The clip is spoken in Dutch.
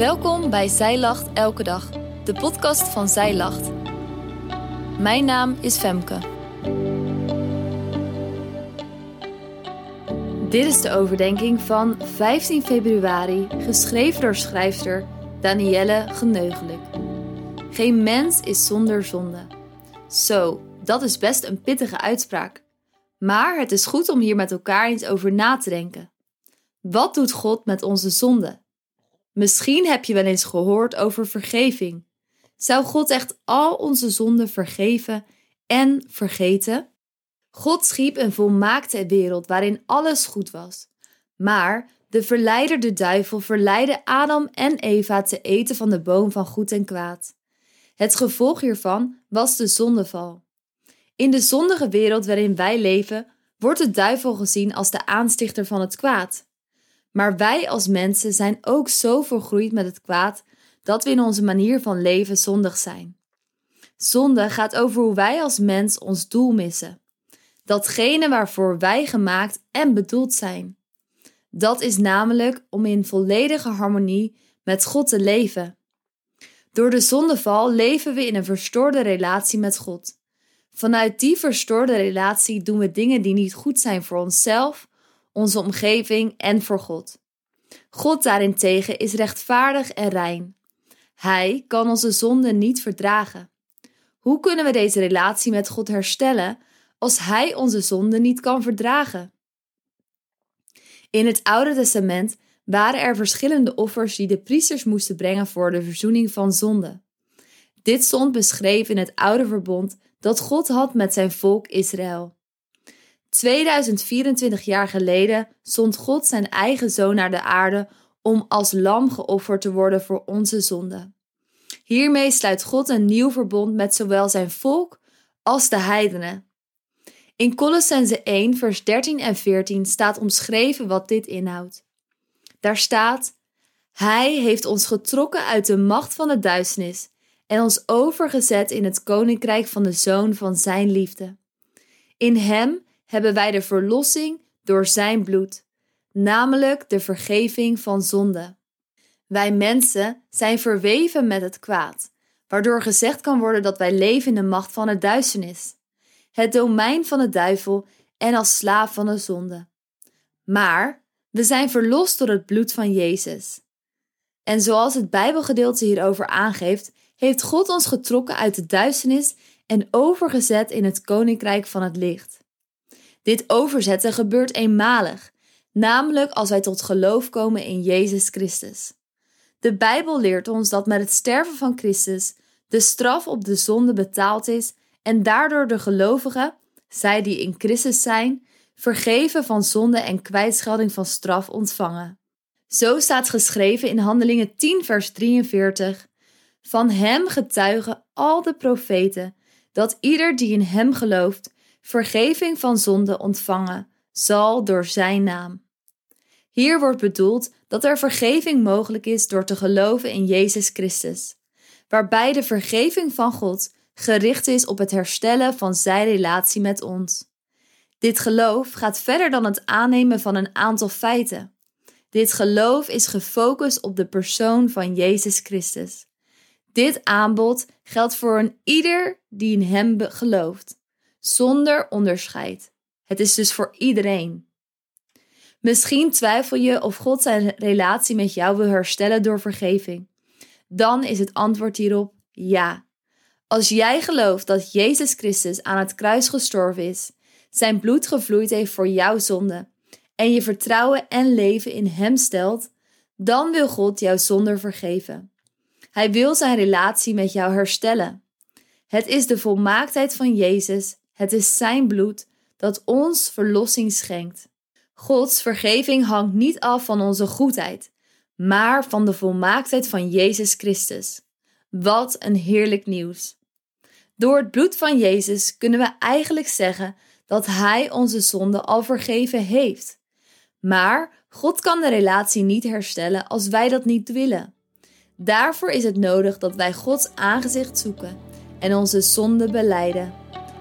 Welkom bij Zij Lacht Elke Dag, de podcast van Zij Lacht. Mijn naam is Femke. Dit is de overdenking van 15 februari, geschreven door schrijfster Danielle Geneugelijk. Geen mens is zonder zonde. Zo, dat is best een pittige uitspraak. Maar het is goed om hier met elkaar eens over na te denken. Wat doet God met onze zonde? Misschien heb je wel eens gehoord over vergeving. Zou God echt al onze zonden vergeven en vergeten? God schiep een volmaakte wereld waarin alles goed was. Maar de verleider, de duivel, verleidde Adam en Eva te eten van de boom van goed en kwaad. Het gevolg hiervan was de zondeval. In de zondige wereld waarin wij leven, wordt de duivel gezien als de aanstichter van het kwaad. Maar wij als mensen zijn ook zo vergroeid met het kwaad dat we in onze manier van leven zondig zijn. Zonde gaat over hoe wij als mens ons doel missen. Datgene waarvoor wij gemaakt en bedoeld zijn. Dat is namelijk om in volledige harmonie met God te leven. Door de zondeval leven we in een verstoorde relatie met God. Vanuit die verstoorde relatie doen we dingen die niet goed zijn voor onszelf, onze omgeving en voor God. God daarentegen is rechtvaardig en rein. Hij kan onze zonden niet verdragen. Hoe kunnen we deze relatie met God herstellen als Hij onze zonden niet kan verdragen? In het Oude Testament waren er verschillende offers die de priesters moesten brengen voor de verzoening van zonde. Dit stond beschreven in het Oude Verbond dat God had met zijn volk Israël. 2024 jaar geleden zond God zijn eigen zoon naar de aarde om als lam geofferd te worden voor onze zonde. Hiermee sluit God een nieuw verbond met zowel zijn volk als de heidenen. In Colossense 1, vers 13 en 14 staat omschreven wat dit inhoudt. Daar staat: Hij heeft ons getrokken uit de macht van de duisternis en ons overgezet in het koninkrijk van de zoon van zijn liefde. In hem hebben wij de verlossing door zijn bloed, namelijk de vergeving van zonde. Wij mensen zijn verweven met het kwaad, waardoor gezegd kan worden dat wij leven in de macht van het duisternis, het domein van de duivel en als slaaf van de zonde. Maar we zijn verlost door het bloed van Jezus. En zoals het Bijbelgedeelte hierover aangeeft, heeft God ons getrokken uit de duisternis en overgezet in het koninkrijk van het licht. Dit overzetten gebeurt eenmalig, namelijk als wij tot geloof komen in Jezus Christus. De Bijbel leert ons dat met het sterven van Christus de straf op de zonde betaald is en daardoor de gelovigen, zij die in Christus zijn, vergeven van zonde en kwijtschelding van straf ontvangen. Zo staat geschreven in Handelingen 10, vers 43: Van hem getuigen al de profeten dat ieder die in hem gelooft vergeving van zonde ontvangen zal door zijn naam. Hier wordt bedoeld dat er vergeving mogelijk is door te geloven in Jezus Christus, waarbij de vergeving van God gericht is op het herstellen van zijn relatie met ons. Dit geloof gaat verder dan het aannemen van een aantal feiten. Dit geloof is gefocust op de persoon van Jezus Christus. Dit aanbod geldt voor een ieder die in Hem gelooft zonder onderscheid. Het is dus voor iedereen. Misschien twijfel je of God zijn relatie met jou wil herstellen door vergeving. Dan is het antwoord hierop ja. Als jij gelooft dat Jezus Christus aan het kruis gestorven is, zijn bloed gevloeid heeft voor jouw zonde en je vertrouwen en leven in Hem stelt, dan wil God jouw zonde vergeven. Hij wil zijn relatie met jou herstellen. Het is de volmaaktheid van Jezus het is Zijn bloed dat ons verlossing schenkt. Gods vergeving hangt niet af van onze goedheid, maar van de volmaaktheid van Jezus Christus. Wat een heerlijk nieuws! Door het bloed van Jezus kunnen we eigenlijk zeggen dat Hij onze zonde al vergeven heeft. Maar God kan de relatie niet herstellen als wij dat niet willen. Daarvoor is het nodig dat wij Gods aangezicht zoeken en onze zonde beleiden.